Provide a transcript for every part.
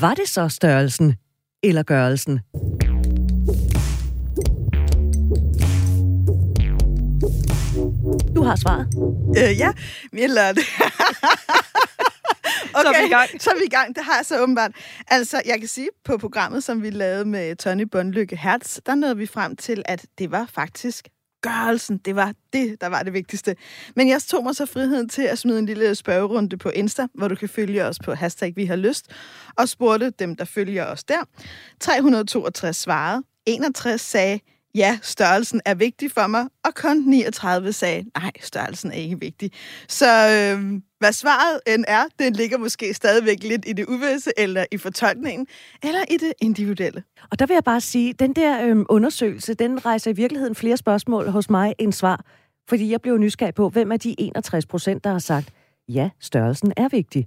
Var det så størrelsen eller gørelsen? Du har svaret. Øh, ja, lærte. okay, Så er vi i gang. Så er vi i gang. Det har jeg så åbenbart. Altså, jeg kan sige, på programmet, som vi lavede med Tony Bundlykke Hertz, der nåede vi frem til, at det var faktisk gørelsen. Det var det, der var det vigtigste. Men jeg tog mig så friheden til at smide en lille spørgerunde på Insta, hvor du kan følge os på hashtag vi har lyst, og spurgte dem, der følger os der. 362 svarede. 61 sagde, ja, størrelsen er vigtig for mig, og kun 39 sagde, nej, størrelsen er ikke vigtig. Så øh, hvad svaret end er, det ligger måske stadigvæk lidt i det uvisse, eller i fortolkningen, eller i det individuelle. Og der vil jeg bare sige, den der øh, undersøgelse, den rejser i virkeligheden flere spørgsmål hos mig end svar. Fordi jeg blev nysgerrig på, hvem er de 61 procent, der har sagt, ja, størrelsen er vigtig.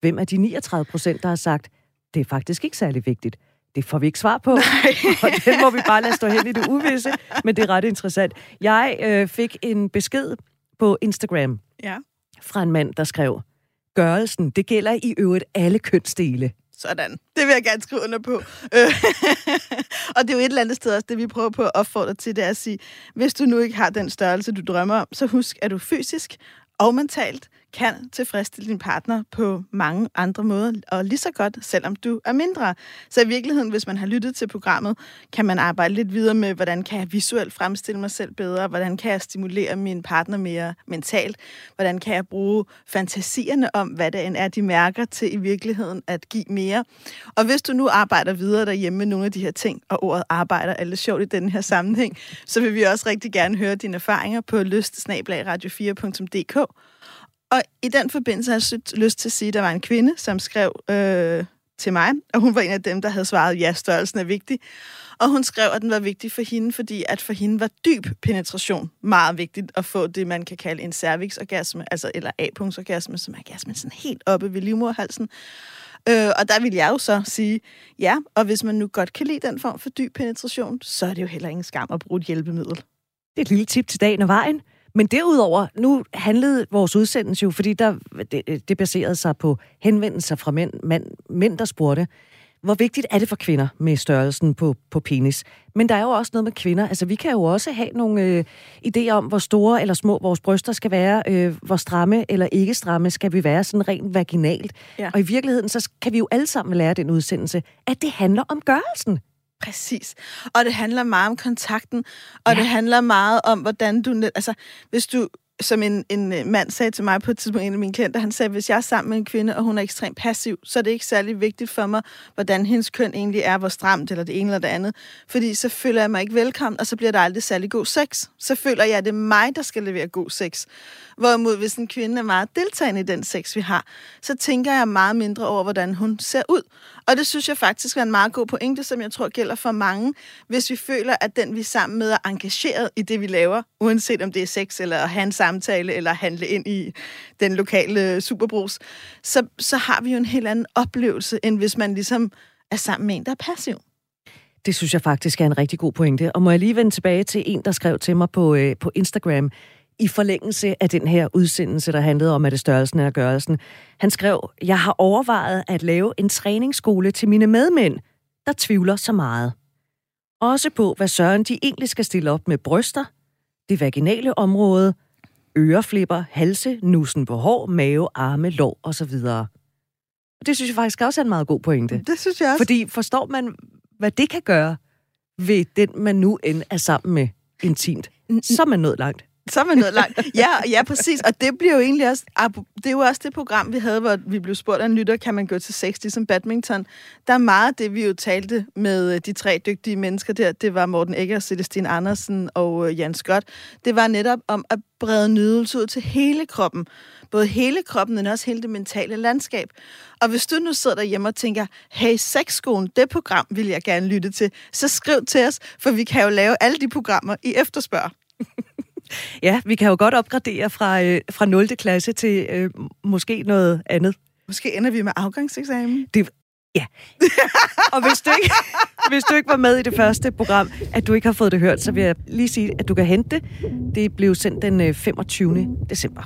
Hvem er de 39 procent, der har sagt, det er faktisk ikke særlig vigtigt. Det får vi ikke svar på, og den må vi bare lade stå hen i det uvisse, men det er ret interessant. Jeg øh, fik en besked på Instagram Ja. fra en mand, der skrev, gørelsen, det gælder i øvrigt alle kønsdele. Sådan. Det vil jeg gerne skrive under på. Øh, og det er jo et eller andet sted også, det vi prøver på at opfordre til, det er at sige, hvis du nu ikke har den størrelse, du drømmer om, så husk, at du fysisk og mentalt kan tilfredsstille din partner på mange andre måder, og lige så godt, selvom du er mindre. Så i virkeligheden, hvis man har lyttet til programmet, kan man arbejde lidt videre med, hvordan kan jeg visuelt fremstille mig selv bedre, hvordan kan jeg stimulere min partner mere mentalt, hvordan kan jeg bruge fantasierne om, hvad det end er, de mærker til i virkeligheden at give mere. Og hvis du nu arbejder videre derhjemme med nogle af de her ting, og ordet arbejder er lidt sjovt i den her sammenhæng, så vil vi også rigtig gerne høre dine erfaringer på lyst-radio4.dk. Og i den forbindelse har jeg lyst til at sige, at der var en kvinde, som skrev øh, til mig, og hun var en af dem, der havde svaret, ja, størrelsen er vigtig. Og hun skrev, at den var vigtig for hende, fordi at for hende var dyb penetration meget vigtigt at få det, man kan kalde en cervixorgasme, altså eller A-punktsorgasme, som er orgasmen sådan helt oppe ved livmoderhalsen. Øh, og der vil jeg jo så sige, ja, og hvis man nu godt kan lide den form for dyb penetration, så er det jo heller ingen skam at bruge et hjælpemiddel. Det er et lille tip til dagen og vejen. Men derudover, nu handlede vores udsendelse jo, fordi der, det, det baserede sig på henvendelser fra mænd, mænd, mænd, der spurgte, hvor vigtigt er det for kvinder med størrelsen på, på penis? Men der er jo også noget med kvinder. Altså, vi kan jo også have nogle øh, idéer om, hvor store eller små vores bryster skal være, øh, hvor stramme eller ikke stramme skal vi være sådan rent vaginalt. Ja. Og i virkeligheden, så kan vi jo alle sammen lære den udsendelse, at det handler om gørelsen. Præcis. Og det handler meget om kontakten, og ja. det handler meget om, hvordan du... net- Altså, hvis du som en, en øh, mand sagde til mig på et tidspunkt, en af mine klienter, han sagde, hvis jeg er sammen med en kvinde, og hun er ekstremt passiv, så er det ikke særlig vigtigt for mig, hvordan hendes køn egentlig er, hvor stramt, eller det ene eller det andet. Fordi så føler jeg mig ikke velkommen, og så bliver der aldrig særlig god sex. Så føler jeg, at det er mig, der skal levere god sex. Hvorimod, hvis en kvinde er meget deltagende i den sex, vi har, så tænker jeg meget mindre over, hvordan hun ser ud. Og det synes jeg faktisk er en meget god pointe, som jeg tror gælder for mange, hvis vi føler, at den vi er sammen med er engageret i det, vi laver, uanset om det er sex, eller at have en samtale, eller handle ind i den lokale øh, superbrus, så, så har vi jo en helt anden oplevelse, end hvis man ligesom er sammen med en, der er passiv. Det synes jeg faktisk er en rigtig god pointe. Og må jeg lige vende tilbage til en, der skrev til mig på, øh, på Instagram, i forlængelse af den her udsendelse, der handlede om, at det størrelsen er gørelsen. Han skrev, jeg har overvejet at lave en træningsskole til mine medmænd, der tvivler så meget. Også på, hvad søren de egentlig skal stille op med bryster, det vaginale område, øreflipper, halse, nussen på hår, mave, arme, lår osv. Det synes jeg faktisk også er en meget god pointe. Det synes jeg også. Fordi forstår man, hvad det kan gøre ved den, man nu end er sammen med intimt, så er man nået langt. Så er man nået langt. Ja, ja, præcis. Og det bliver jo egentlig også... Det er jo også det program, vi havde, hvor vi blev spurgt af en lytter, kan man gå til sex ligesom badminton? Der er meget af det, vi jo talte med øh, de tre dygtige mennesker der. Det var Morten Egger, Celestine Andersen og øh, Jan Scott. Det var netop om at brede nydelse ud til hele kroppen. Både hele kroppen, men også hele det mentale landskab. Og hvis du nu sidder derhjemme og tænker, hey, sexskolen, det program vil jeg gerne lytte til, så skriv til os, for vi kan jo lave alle de programmer i efterspørg. Ja, vi kan jo godt opgradere fra, øh, fra 0. klasse til øh, måske noget andet. Måske ender vi med afgangseksamen. Det, ja. Og hvis du, ikke, hvis du ikke var med i det første program, at du ikke har fået det hørt, så vil jeg lige sige, at du kan hente det. Det blev sendt den øh, 25. december.